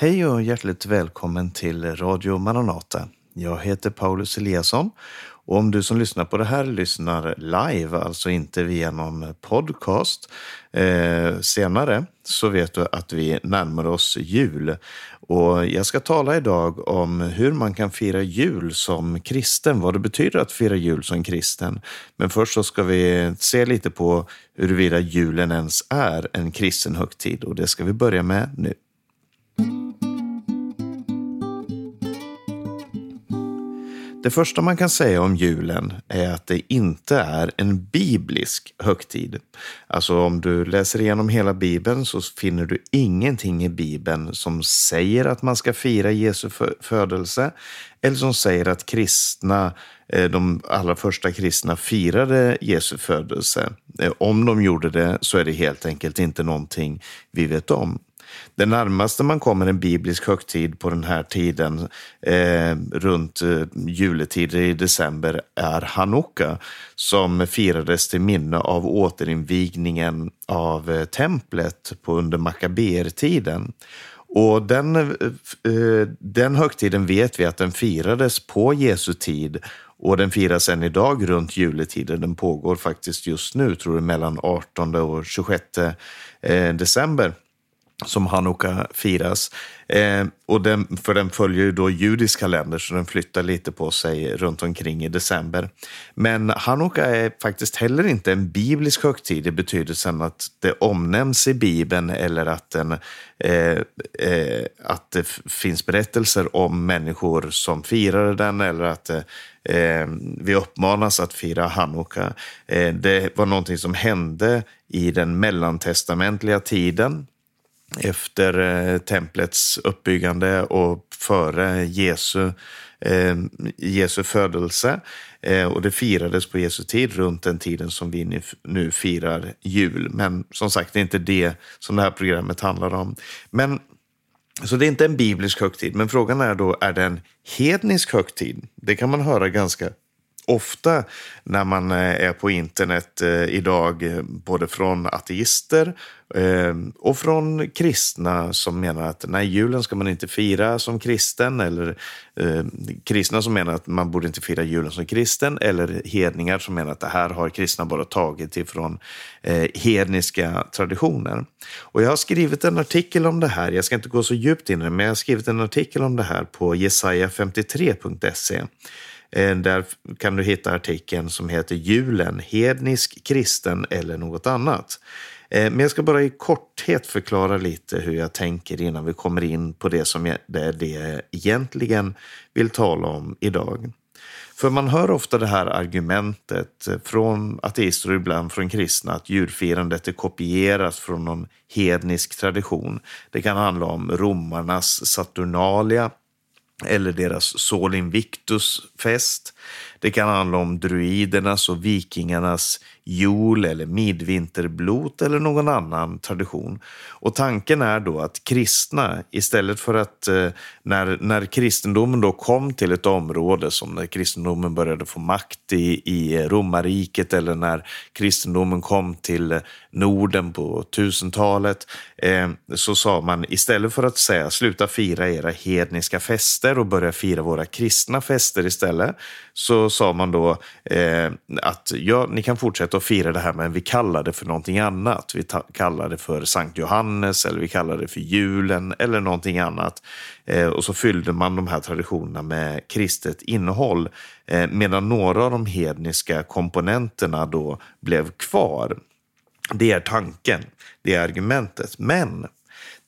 Hej och hjärtligt välkommen till Radio Maranata. Jag heter Paulus Eliasson och om du som lyssnar på det här lyssnar live, alltså inte via någon podcast eh, senare, så vet du att vi närmar oss jul. Och jag ska tala idag om hur man kan fira jul som kristen, vad det betyder att fira jul som kristen. Men först så ska vi se lite på huruvida julen ens är en kristen högtid och det ska vi börja med nu. Det första man kan säga om julen är att det inte är en biblisk högtid. Alltså om du läser igenom hela bibeln så finner du ingenting i bibeln som säger att man ska fira Jesu födelse eller som säger att kristna, eh, de allra första kristna firade Jesu födelse. Eh, om de gjorde det så är det helt enkelt inte någonting vi vet om. Det närmaste man kommer en biblisk högtid på den här tiden, eh, runt eh, juletider i december, är Hanukka som firades till minne av återinvigningen av eh, templet på under Makabertiden. Och den, eh, eh, den högtiden vet vi att den firades på Jesu tid och den firas än idag runt juletider. Den pågår faktiskt just nu, tror jag, mellan 18 och 26 eh, december som Hanukka firas. Eh, och den, för den följer ju då judisk kalender så den flyttar lite på sig runt omkring i december. Men Hanukka är faktiskt heller inte en biblisk högtid i betydelsen att det omnämns i Bibeln eller att, den, eh, eh, att det finns berättelser om människor som firade den eller att eh, eh, vi uppmanas att fira Hanukka. Eh, det var någonting som hände i den mellantestamentliga tiden efter eh, templets uppbyggande och före Jesu, eh, Jesu födelse. Eh, och det firades på Jesu tid runt den tiden som vi nu firar jul. Men som sagt, det är inte det som det här programmet handlar om. Men så det är inte en biblisk högtid, men frågan är då, är det en hednisk högtid? Det kan man höra ganska ofta när man eh, är på internet eh, idag, både från ateister Ehm, och från kristna som menar att nej, julen ska man inte fira som kristen, eller eh, kristna som menar att man borde inte fira julen som kristen, eller hedningar som menar att det här har kristna bara tagit ifrån eh, hedniska traditioner. Och jag har skrivit en artikel om det här, jag ska inte gå så djupt in i det, men jag har skrivit en artikel om det här på jesaja53.se ehm, där kan du hitta artikeln som heter Julen, hednisk, kristen eller något annat. Eh, men jag ska bara i korthet förklara lite hur jag tänker innan vi kommer in på det som jag, det är det jag egentligen vill tala om idag. För man hör ofta det här argumentet från ateister och ibland från kristna att djurfirandet är kopierat från någon hednisk tradition. Det kan handla om romarnas Saturnalia eller deras Sol Invictus-fest. Det kan handla om druidernas och vikingarnas jul eller midvinterblot eller någon annan tradition. Och tanken är då att kristna, istället för att eh, när, när kristendomen då kom till ett område som när kristendomen började få makt i, i romarriket eller när kristendomen kom till Norden på 1000-talet, eh, så sa man istället för att säga sluta fira era hedniska fester och börja fira våra kristna fester istället, så sa man då eh, att ja, ni kan fortsätta att fira det här, men vi kallar det för någonting annat. Vi kallar det för Sankt Johannes eller vi kallar det för julen eller någonting annat. Eh, och så fyllde man de här traditionerna med kristet innehåll, eh, medan några av de hedniska komponenterna då blev kvar. Det är tanken, det är argumentet. Men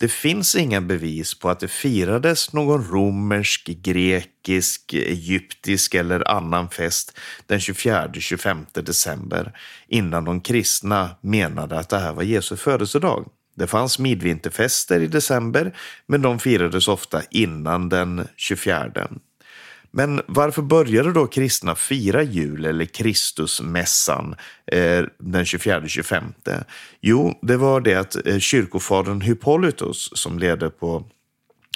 det finns inga bevis på att det firades någon romersk, grekisk, egyptisk eller annan fest den 24-25 december innan de kristna menade att det här var Jesu födelsedag. Det fanns midvinterfester i december, men de firades ofta innan den 24. Men varför började då kristna fira jul eller Kristusmässan eh, den 24-25? Jo, det var det att eh, kyrkofadern Hippolytus som ledde på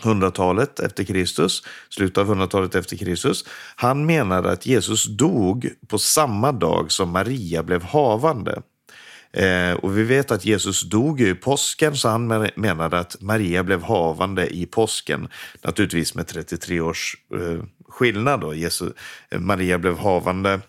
100-talet efter Kristus, slutet av 100-talet efter Kristus, han menade att Jesus dog på samma dag som Maria blev havande. Eh, och vi vet att Jesus dog i påsken, så han menade att Maria blev havande i påsken. Naturligtvis med 33 års eh, skillnad. Då. Jesus, eh, Maria blev havande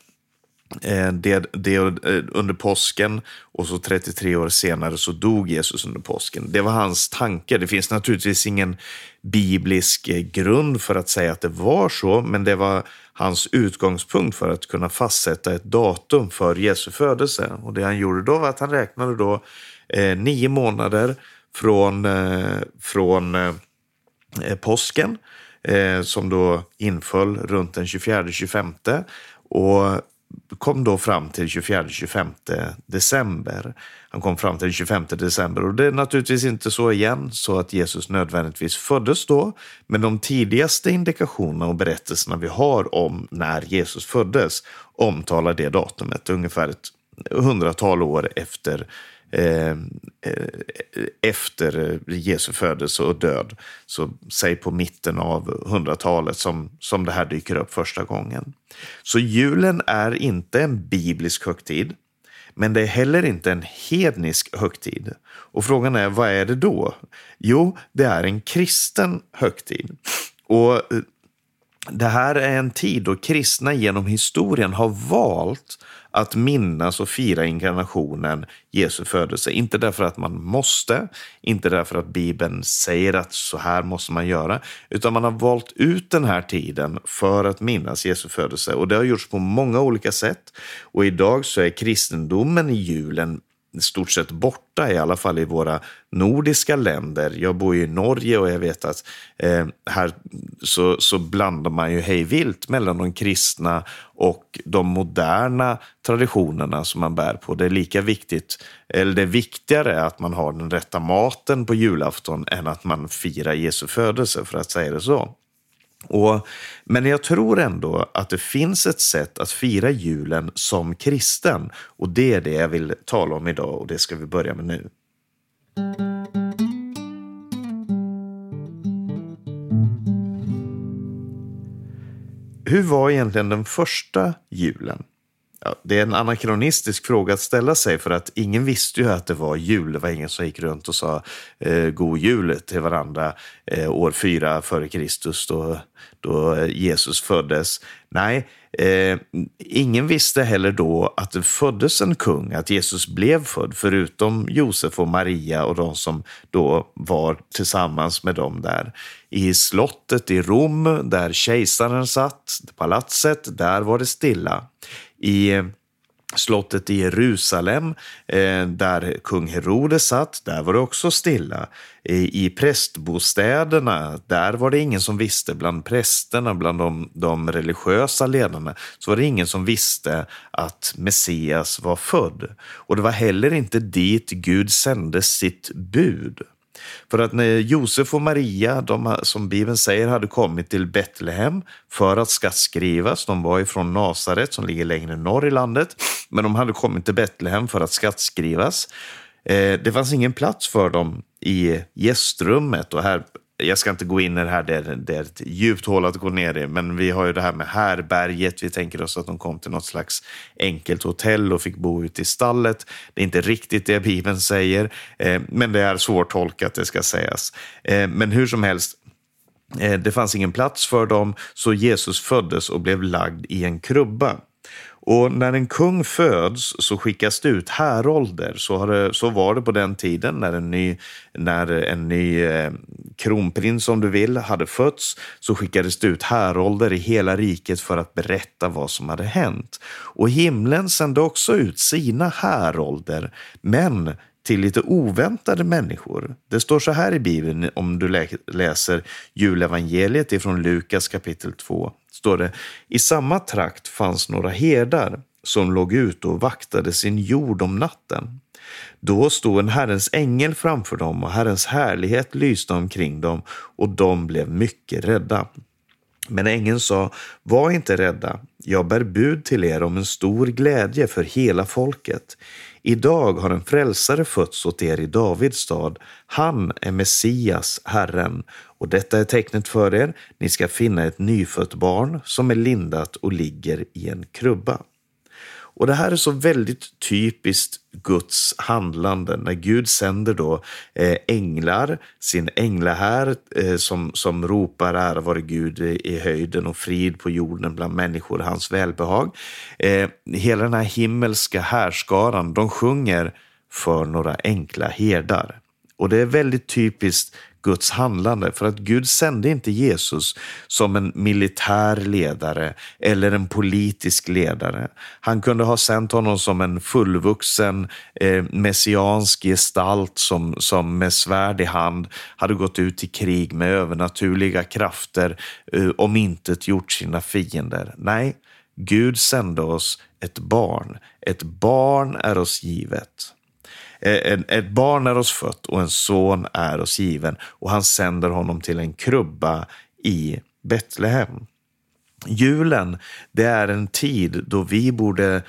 Eh, det, det eh, under påsken och så 33 år senare så dog Jesus under påsken. Det var hans tanke. Det finns naturligtvis ingen biblisk eh, grund för att säga att det var så, men det var hans utgångspunkt för att kunna fastsätta ett datum för Jesu födelse. Och det han gjorde då var att han räknade då eh, nio månader från, eh, från eh, påsken Eh, som då inföll runt den 24-25 och kom då fram till 24-25 december. Han kom fram till den 25 december och det är naturligtvis inte så igen så att Jesus nödvändigtvis föddes då. Men de tidigaste indikationerna och berättelserna vi har om när Jesus föddes omtalar det datumet ungefär ett hundratal år efter Eh, efter Jesu födelse och död. Så säg på mitten av hundratalet som, som det här dyker upp första gången. Så julen är inte en biblisk högtid, men det är heller inte en hednisk högtid. Och frågan är, vad är det då? Jo, det är en kristen högtid. Och eh, det här är en tid då kristna genom historien har valt att minnas och fira inkarnationen, Jesu födelse. Inte därför att man måste, inte därför att Bibeln säger att så här måste man göra, utan man har valt ut den här tiden för att minnas Jesu födelse. Och det har gjorts på många olika sätt. Och idag så är kristendomen i julen stort sett borta, i alla fall i våra nordiska länder. Jag bor ju i Norge och jag vet att eh, här så, så blandar man ju hejvilt mellan de kristna och de moderna traditionerna som man bär på. Det är lika viktigt, eller det är viktigare att man har den rätta maten på julafton än att man firar Jesu födelse, för att säga det så. Och, men jag tror ändå att det finns ett sätt att fira julen som kristen. Och det är det jag vill tala om idag och det ska vi börja med nu. Hur var egentligen den första julen? Ja, det är en anakronistisk fråga att ställa sig för att ingen visste ju att det var jul. Det var ingen som gick runt och sa eh, god jul till varandra eh, år fyra före Kristus då, då Jesus föddes. Nej, eh, ingen visste heller då att det föddes en kung, att Jesus blev född, förutom Josef och Maria och de som då var tillsammans med dem där. I slottet i Rom, där kejsaren satt, palatset, där var det stilla i eh, slottet i Jerusalem, eh, där kung Herodes satt, där var det också stilla. I prästbostäderna, där var det ingen som visste, bland prästerna, bland de, de religiösa ledarna, så var det ingen som visste att Messias var född. Och det var heller inte dit Gud sände sitt bud. För att när Josef och Maria, de, som Bibeln säger, hade kommit till Betlehem för att skattskrivas, de var ifrån Nasaret som ligger längre norr i landet, men de hade kommit till Betlehem för att skattskrivas. Eh, det fanns ingen plats för dem i gästrummet och här jag ska inte gå in i det här, det är, det är ett djupt hål att gå ner i, men vi har ju det här med härberget. Vi tänker oss att de kom till något slags enkelt hotell och fick bo ute i stallet. Det är inte riktigt det Bibeln säger, eh, men det är svårtolkat, det ska sägas. Eh, men hur som helst, eh, det fanns ingen plats för dem, så Jesus föddes och blev lagd i en krubba. Och när en kung föds så skickas det ut härolder. Så, det, så var det på den tiden när en ny, när en ny eh, kronprins, om du vill, hade fötts. Så skickades det ut härolder i hela riket för att berätta vad som hade hänt. Och himlen sände också ut sina härolder, men till lite oväntade människor. Det står så här i Bibeln om du läser julevangeliet ifrån Lukas kapitel 2 står det, i samma trakt fanns några herdar som låg ute och vaktade sin jord om natten. Då stod en Herrens ängel framför dem och Herrens härlighet lyste omkring dem och de blev mycket rädda. Men ängeln sa, var inte rädda, jag bär bud till er om en stor glädje för hela folket. Idag har en frälsare fötts åt er i Davids stad. Han är Messias, Herren. Och detta är tecknet för er. Ni ska finna ett nyfött barn som är lindat och ligger i en krubba. Och det här är så väldigt typiskt Guds handlande när Gud sänder då eh, änglar, sin änglahär eh, som, som ropar ära vare Gud i höjden och frid på jorden bland människor, hans välbehag. Eh, hela den här himmelska härskaran, de sjunger för några enkla herdar. Och det är väldigt typiskt Guds handlande. För att Gud sände inte Jesus som en militär ledare eller en politisk ledare. Han kunde ha sänt honom som en fullvuxen eh, messiansk gestalt som, som med svärd i hand hade gått ut i krig med övernaturliga krafter eh, om inte gjort sina fiender. Nej, Gud sände oss ett barn. Ett barn är oss givet. Eh, en, ett barn är oss fött och en son är oss given och han sänder honom till en krubba i Betlehem. Julen, det är en tid då vi borde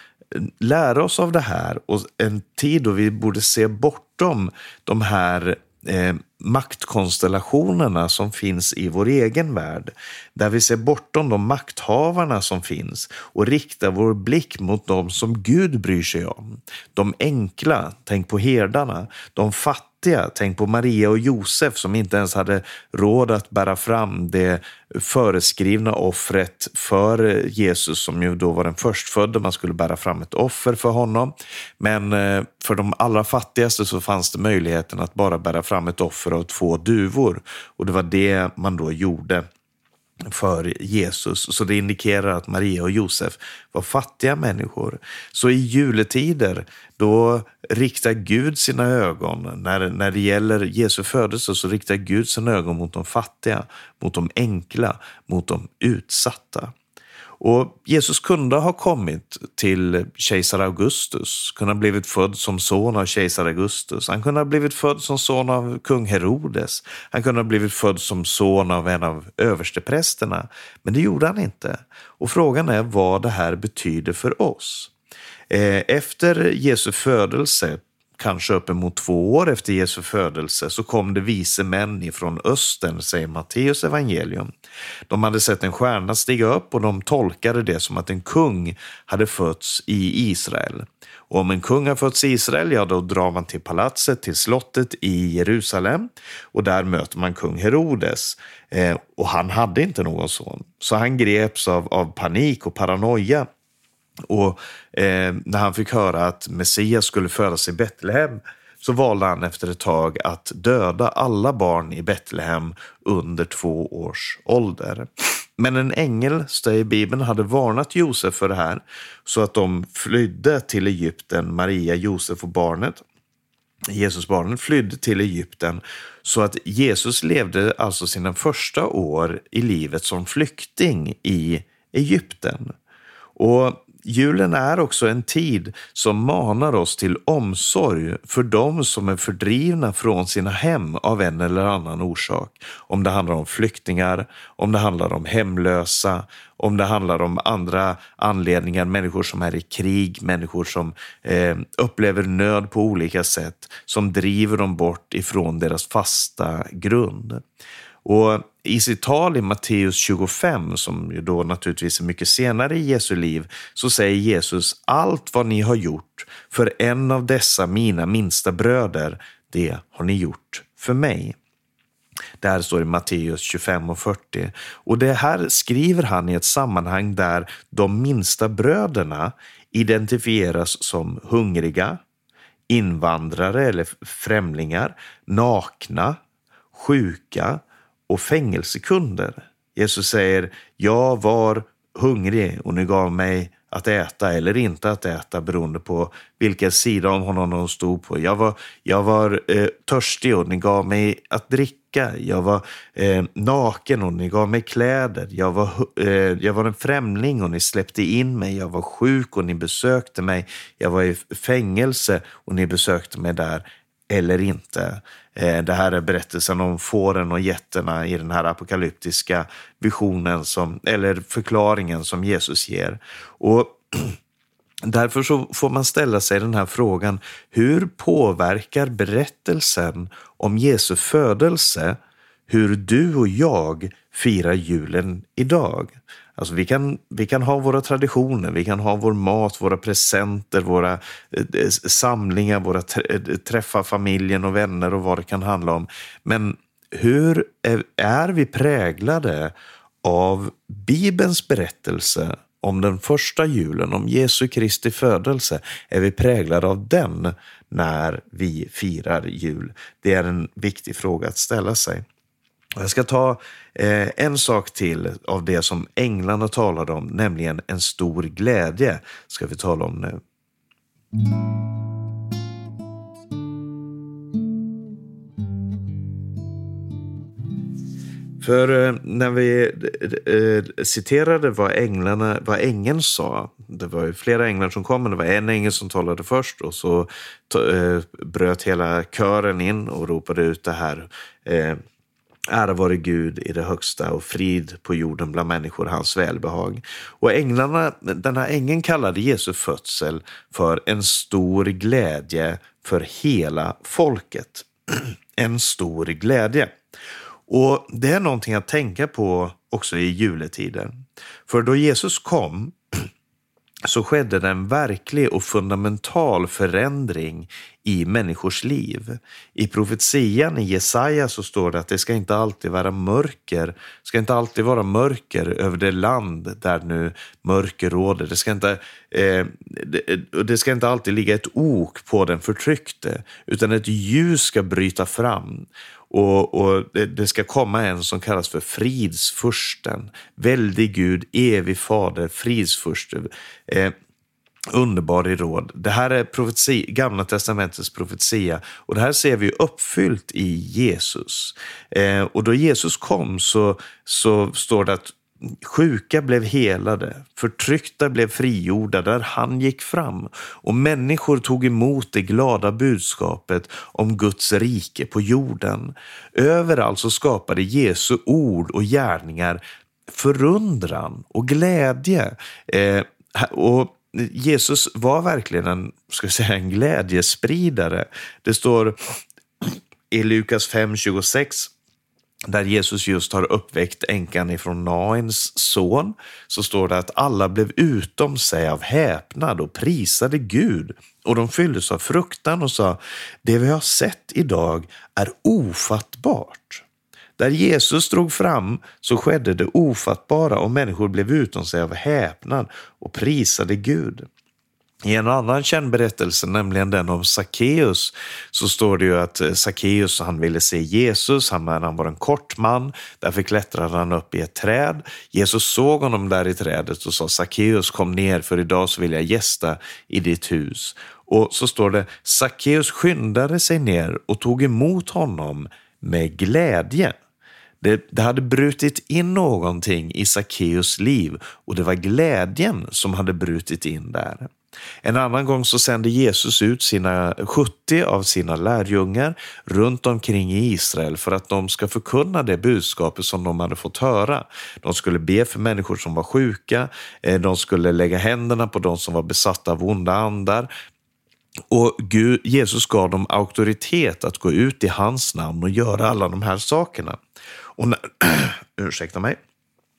lära oss av det här och en tid då vi borde se bortom de här eh, maktkonstellationerna som finns i vår egen värld. Där vi ser bortom de makthavarna som finns och riktar vår blick mot dem som Gud bryr sig om. De enkla, tänk på herdarna. De fattiga. Tänk på Maria och Josef som inte ens hade råd att bära fram det föreskrivna offret för Jesus som ju då var den förstfödde. Man skulle bära fram ett offer för honom. Men eh, för de allra fattigaste så fanns det möjligheten att bara bära fram ett offer av två duvor. Och det var det man då gjorde för Jesus. Så det indikerar att Maria och Josef var fattiga människor. Så i juletider, då riktar Gud sina ögon, när, när det gäller Jesu födelse, så riktar Gud sina ögon mot de fattiga, mot de enkla, mot de utsatta. Och Jesus kunde ha kommit till kejsar Augustus, kunde ha blivit född som son av kejsar Augustus. Han kunde ha blivit född som son av kung Herodes. Han kunde ha blivit född som son av en av översteprästerna. Men det gjorde han inte. Och frågan är vad det här betyder för oss. Eh, efter Jesu födelse kanske uppemot två år efter Jesu födelse, så kom det vise män ifrån östern, säger Matteus evangelium. De hade sett en stjärna stiga upp och de tolkade det som att en kung hade fötts i Israel. Och om en kung har fötts i Israel, ja då drar man till palatset, till slottet i Jerusalem och där möter man kung Herodes. Eh, och han hade inte någon son, så han greps av, av panik och paranoia och eh, när han fick höra att Messias skulle födas i Betlehem så valde han efter ett tag att döda alla barn i Betlehem under två års ålder. Men en ängel, säger Bibeln, hade varnat Josef för det här så att de flydde till Egypten, Maria, Josef och barnet. Jesusbarnet flydde till Egypten så att Jesus levde alltså sina första år i livet som flykting i Egypten. Och Julen är också en tid som manar oss till omsorg för dem som är fördrivna från sina hem av en eller annan orsak. Om det handlar om flyktingar, om det handlar om hemlösa, om det handlar om andra anledningar, människor som är i krig, människor som eh, upplever nöd på olika sätt, som driver dem bort ifrån deras fasta grund. Och i sitt tal i Matteus 25, som ju då naturligtvis är mycket senare i Jesu liv, så säger Jesus allt vad ni har gjort för en av dessa mina minsta bröder, det har ni gjort för mig. Det här står i Matteus 25 och 40. Och det här skriver han i ett sammanhang där de minsta bröderna identifieras som hungriga, invandrare eller främlingar, nakna, sjuka, och fängelsekunder. Jesus säger, jag var hungrig och ni gav mig att äta eller inte att äta beroende på vilken sida om honom de stod på. Jag var, jag var eh, törstig och ni gav mig att dricka. Jag var eh, naken och ni gav mig kläder. Jag var, eh, jag var en främling och ni släppte in mig. Jag var sjuk och ni besökte mig. Jag var i fängelse och ni besökte mig där eller inte. Eh, det här är berättelsen om fåren och getterna i den här apokalyptiska visionen, som, eller förklaringen som Jesus ger. Och Därför så får man ställa sig den här frågan, hur påverkar berättelsen om Jesu födelse hur du och jag firar julen idag? Alltså vi kan, vi kan ha våra traditioner, vi kan ha vår mat, våra presenter, våra eh, eh samlingar, våra eh, träffa familjen och vänner och vad det kan handla om. Men hur är, är vi präglade av Bibelns berättelse om den första julen, om Jesu Kristi födelse, är vi präglade av den när vi firar jul? Det är en viktig fråga att ställa sig. Jag ska ta eh, en sak till av det som änglarna talade om, nämligen en stor glädje, ska vi tala om nu. För eh, när vi eh, eh, citerade vad, änglarna, vad ängeln sa, det var ju flera änglar som kom, men det var en ängel som talade först och så bröt hela kören in och ropade ut det här. Ära vare Gud i det högsta och frid på jorden bland människor, hans välbehag. Och änglarna, den här ängeln kallade Jesu födsel för en stor glädje för hela folket. en stor glädje. Och det är någonting att tänka på också i juletiden. För då Jesus kom så skedde det en verklig och fundamental förändring i människors liv. I profetian i Jesaja så står det att det ska inte alltid vara mörker, ska inte alltid vara mörker över det land där nu mörker råder. Det ska inte, eh, det, det ska inte alltid ligga ett ok på den förtryckte, utan ett ljus ska bryta fram. Och, och det, ska komma en som kallas för fridsfursten. Väldig Gud, evig fader, fridsfurste. Eh, underbar i råd. Det här är profeti, Gamla testamentets profetia och det här ser vi uppfyllt i Jesus. Eh, och då Jesus kom så, så står det att Sjuka blev helade, förtryckta blev frigjorda där han gick fram och människor tog emot det glada budskapet om Guds rike på jorden. Överallt så skapade Jesu ord och gärningar förundran och glädje. Eh, och Jesus var verkligen en, ska säga, en glädjespridare. Det står i Lukas 5.26 där Jesus just har uppväckt änkan ifrån Nains son, så står det att alla blev utom sig av häpnad och prisade Gud. Och de fylldes av fruktan och sa, det vi har sett idag är ofattbart. Där Jesus drog fram så skedde det ofattbara och människor blev utom sig av häpnad och prisade Gud. I en annan känd berättelse, nämligen den om Sackeus, så står det ju att eh, Sackeus han ville se Jesus, han, han var en kort man, därför klättrade han upp i ett träd. Jesus såg honom där i trädet och sa Sackeus kom ner för idag så vill jag gästa i ditt hus. Och så står det Sackeus skyndade sig ner och tog emot honom med glädje. Det, det, hade brutit in någonting i Sackeus liv och det var glädjen som hade brutit in där. En annan gång så sände Jesus ut sina 70 av sina lärjungar runt omkring i Israel för att de ska förkunna det budskapet som de hade fått höra. De skulle be för människor som var sjuka, eh, de skulle lägga händerna på de som var besatta av onda andar, och Gud, Jesus gav dem auktoritet att gå ut i hans namn och göra alla de här sakerna. Och när, ursäkta mig.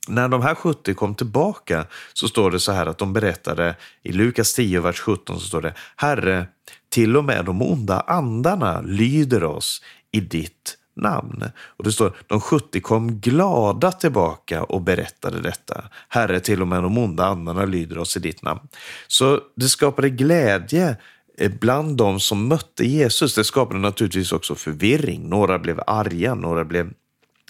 När de här 70 kom tillbaka så står det så här att de berättade i Lukas 10, vers 17, så står det Herre, till och med de onda andarna lyder oss i ditt namn. Och det står de 70 kom glada tillbaka och berättade detta. Herre, till och med de onda andarna lyder oss i ditt namn. Så det skapade glädje eh, bland de som mötte Jesus. Det skapade naturligtvis också förvirring. Några blev arga, några blev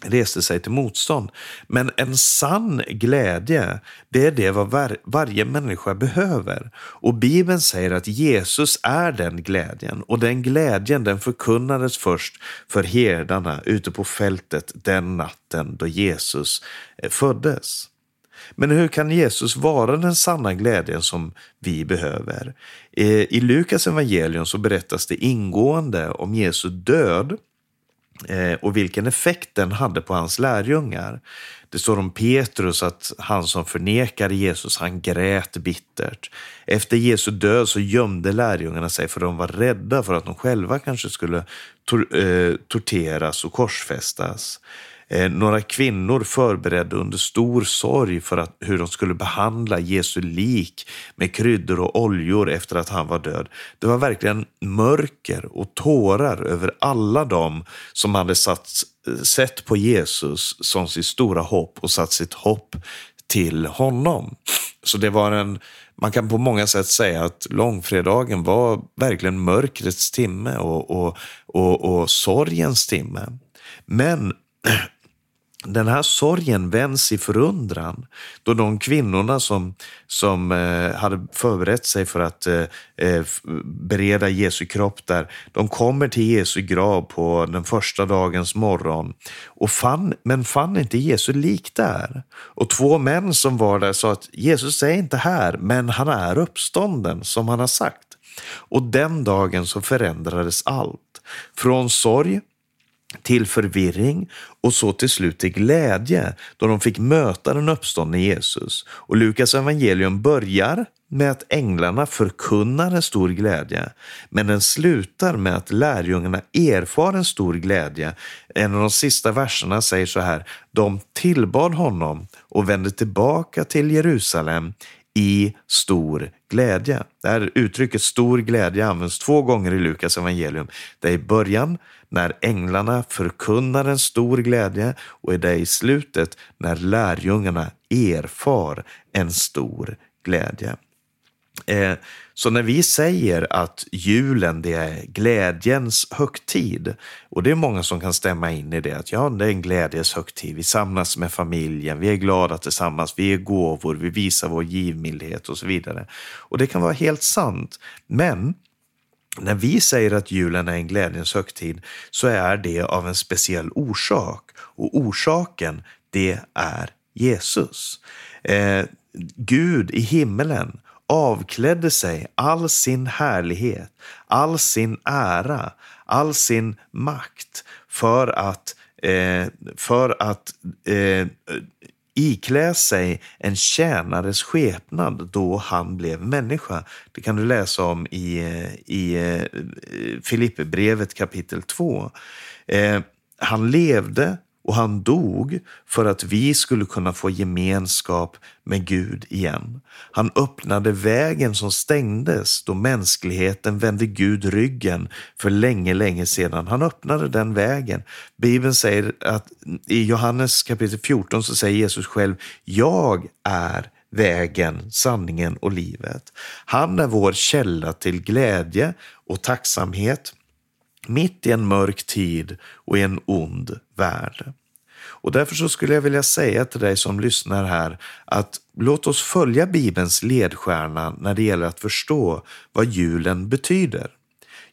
reste sig till motstånd. Men en sann glädje, det är det vad var, varje människa behöver. Och Bibeln säger att Jesus är den glädjen och den glädjen den förkunnades först för herdarna ute på fältet den natten då Jesus eh, föddes. Men hur kan Jesus vara den sanna glädjen som vi behöver? Eh, I Lukas evangelium så berättas det ingående om Jesu död Eh, och vilken effekt den hade på hans lärjungar. Det står om Petrus att han som förnekade Jesus, han grät bittert. Efter Jesu död så gömde lärjungarna sig för de var rädda för att de själva kanske skulle tor eh, torteras och korsfästas. Eh, några kvinnor förberedde under stor sorg för att, hur de skulle behandla Jesu lik med kryddor och oljor efter att han var död. Det var verkligen mörker och tårar över alla dem som hade satt, sett på Jesus som sitt stora hopp och satt sitt hopp till honom. Så det var en, man kan på många sätt säga att långfredagen var verkligen mörkrets timme och, och, och, och sorgens timme. Men den här sorgen vänds i förundran då de kvinnorna som, som eh, hade förberett sig för att eh, eh, bereda Jesu kropp där, de kommer till Jesu grav på den första dagens morgon, och fann, men fann inte Jesu lik där. Och två män som var där sa att Jesus är inte här, men han är uppstånden som han har sagt. Och den dagen så förändrades allt. Från sorg till förvirring och så till slut till glädje då de fick möta den uppståndne Jesus. Och Lukas evangelium börjar med att änglarna förkunnar en stor glädje, men den slutar med att lärjungarna erfar en stor glädje. En av de sista verserna säger så här, de tillbad honom och vände tillbaka till Jerusalem i stor glädje. Det här uttrycket stor glädje används två gånger i Lukas evangelium. Det är i början när änglarna förkunnar en stor glädje och det är i slutet när lärjungarna erfar en stor glädje. Eh, så när vi säger att julen det är glädjens högtid, och det är många som kan stämma in i det, att ja, det är en glädjens högtid, vi samlas med familjen, vi är glada tillsammans, vi ger gåvor, vi visar vår givmildhet och så vidare. Och det kan vara helt sant, men när vi säger att julen är en glädjens högtid så är det av en speciell orsak och orsaken det är Jesus. Eh, Gud i himmelen avklädde sig all sin härlighet, all sin ära, all sin makt för att, eh, för att eh, iklä sig en tjänares skepnad då han blev människa. Det kan du läsa om i, i eh, Filipperbrevet kapitel 2. Eh, han levde och han dog för att vi skulle kunna få gemenskap med Gud igen. Han öppnade vägen som stängdes då mänskligheten vände Gud ryggen för länge, länge sedan. Han öppnade den vägen. Bibeln säger att i Johannes kapitel 14 så säger Jesus själv, jag är vägen, sanningen och livet. Han är vår källa till glädje och tacksamhet mitt i en mörk tid och i en ond värld. Och därför så skulle jag vilja säga till dig som lyssnar här att låt oss följa Bibelns ledstjärna när det gäller att förstå vad julen betyder.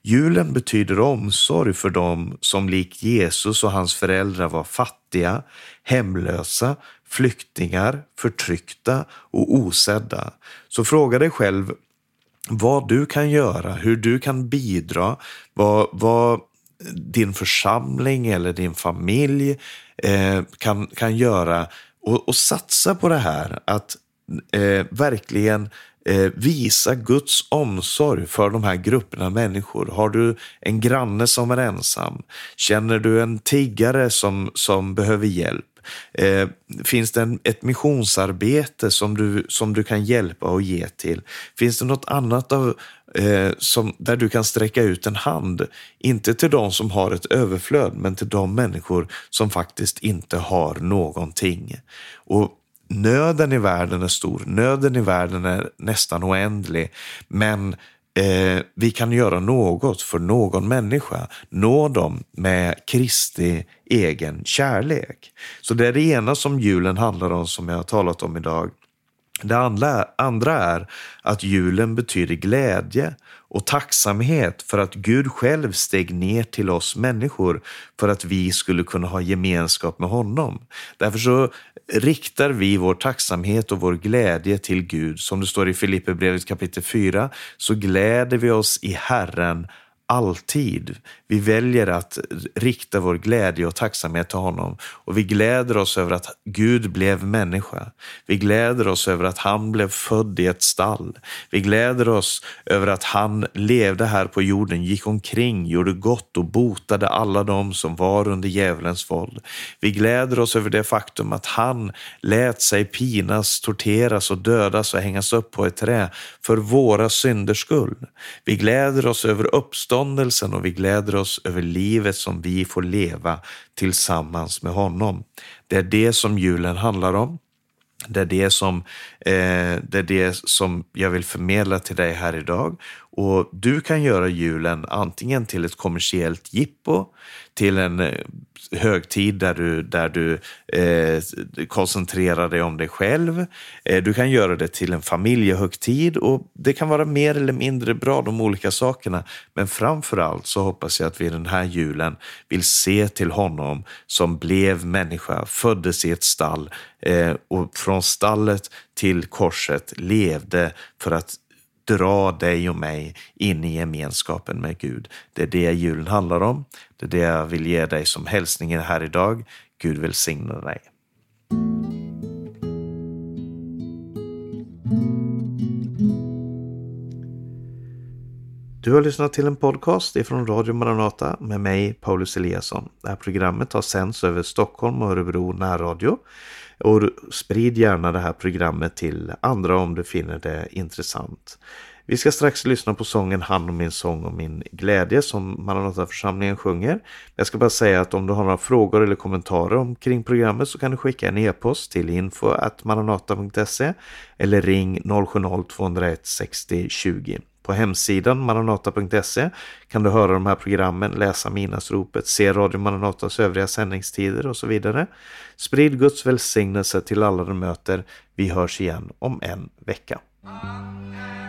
Julen betyder omsorg för dem som likt Jesus och hans föräldrar var fattiga, hemlösa, flyktingar, förtryckta och osedda. Så fråga dig själv vad du kan göra, hur du kan bidra, vad, vad din församling eller din familj eh, kan, kan göra och, och, satsa på det här. Att eh, verkligen eh, visa Guds omsorg för de här grupperna människor. Har du en granne som är ensam? Känner du en tiggare som, som behöver hjälp? Eh, finns det en, ett missionsarbete som du, som du kan hjälpa och ge till? Finns det något annat av, eh, som, där du kan sträcka ut en hand? Inte till de som har ett överflöd, men till de människor som faktiskt inte har någonting. Och Nöden i världen är stor, nöden i världen är nästan oändlig, men eh, vi kan göra något för någon människa, nå dem med Kristi egen kärlek. Så det är det ena som julen handlar om, som jag har talat om idag. Det andra är att julen betyder glädje och tacksamhet för att Gud själv steg ner till oss människor för att vi skulle kunna ha gemenskap med honom. Därför så riktar vi vår tacksamhet och vår glädje till Gud. Som det står i Filipperbrevet kapitel 4 så gläder vi oss i Herren alltid. Vi väljer att rikta vår glädje och tacksamhet till honom och vi gläder oss över att Gud blev människa. Vi gläder oss över att han blev född i ett stall. Vi gläder oss över att han levde här på jorden, gick omkring, gjorde gott och botade alla de som var under djävulens våld. Vi gläder oss över det faktum att han lät sig pinas, torteras och dödas och hängas upp på ett trä för våra synders skull. Vi gläder oss över uppståndelsen och vi gläder oss oss över livet som vi får leva tillsammans med honom. Det är det som julen handlar om. Det är det som, eh, det är det som jag vill förmedla till dig här idag. Och du kan göra julen antingen till ett kommersiellt jippo, till en eh, högtid där du, där du eh, koncentrerar dig om dig själv. Eh, du kan göra det till en familjehögtid och det kan vara mer eller mindre bra de olika sakerna. Men framför allt så hoppas jag att vi den här julen vill se till honom som blev människa, föddes i ett stall eh, och från stallet till korset levde för att dra dig och mig in i gemenskapen med Gud. Det är det julen handlar om. Det är det jag vill ge dig som hälsningen här idag. Gud välsigne dig. Du har lyssnat till en podcast ifrån Radio Maranata med mig, Paulus Eliasson. Det här programmet har sänds över Stockholm och Örebro närradio. Och sprid gärna det här programmet till andra om du finner det intressant. Vi ska strax lyssna på sången Han och min sång och min glädje som Maranataförsamlingen sjunger. Jag ska bara säga att om du har några frågor eller kommentarer omkring programmet så kan du skicka en e-post till info.maranata.se eller ring 070-201 60 20. På hemsidan maranata.se kan du höra de här programmen, läsa Minasropet, se Radio Maranatas övriga sändningstider och så vidare. Sprid Guds välsignelse till alla du möter. Vi hörs igen om en vecka. Amen.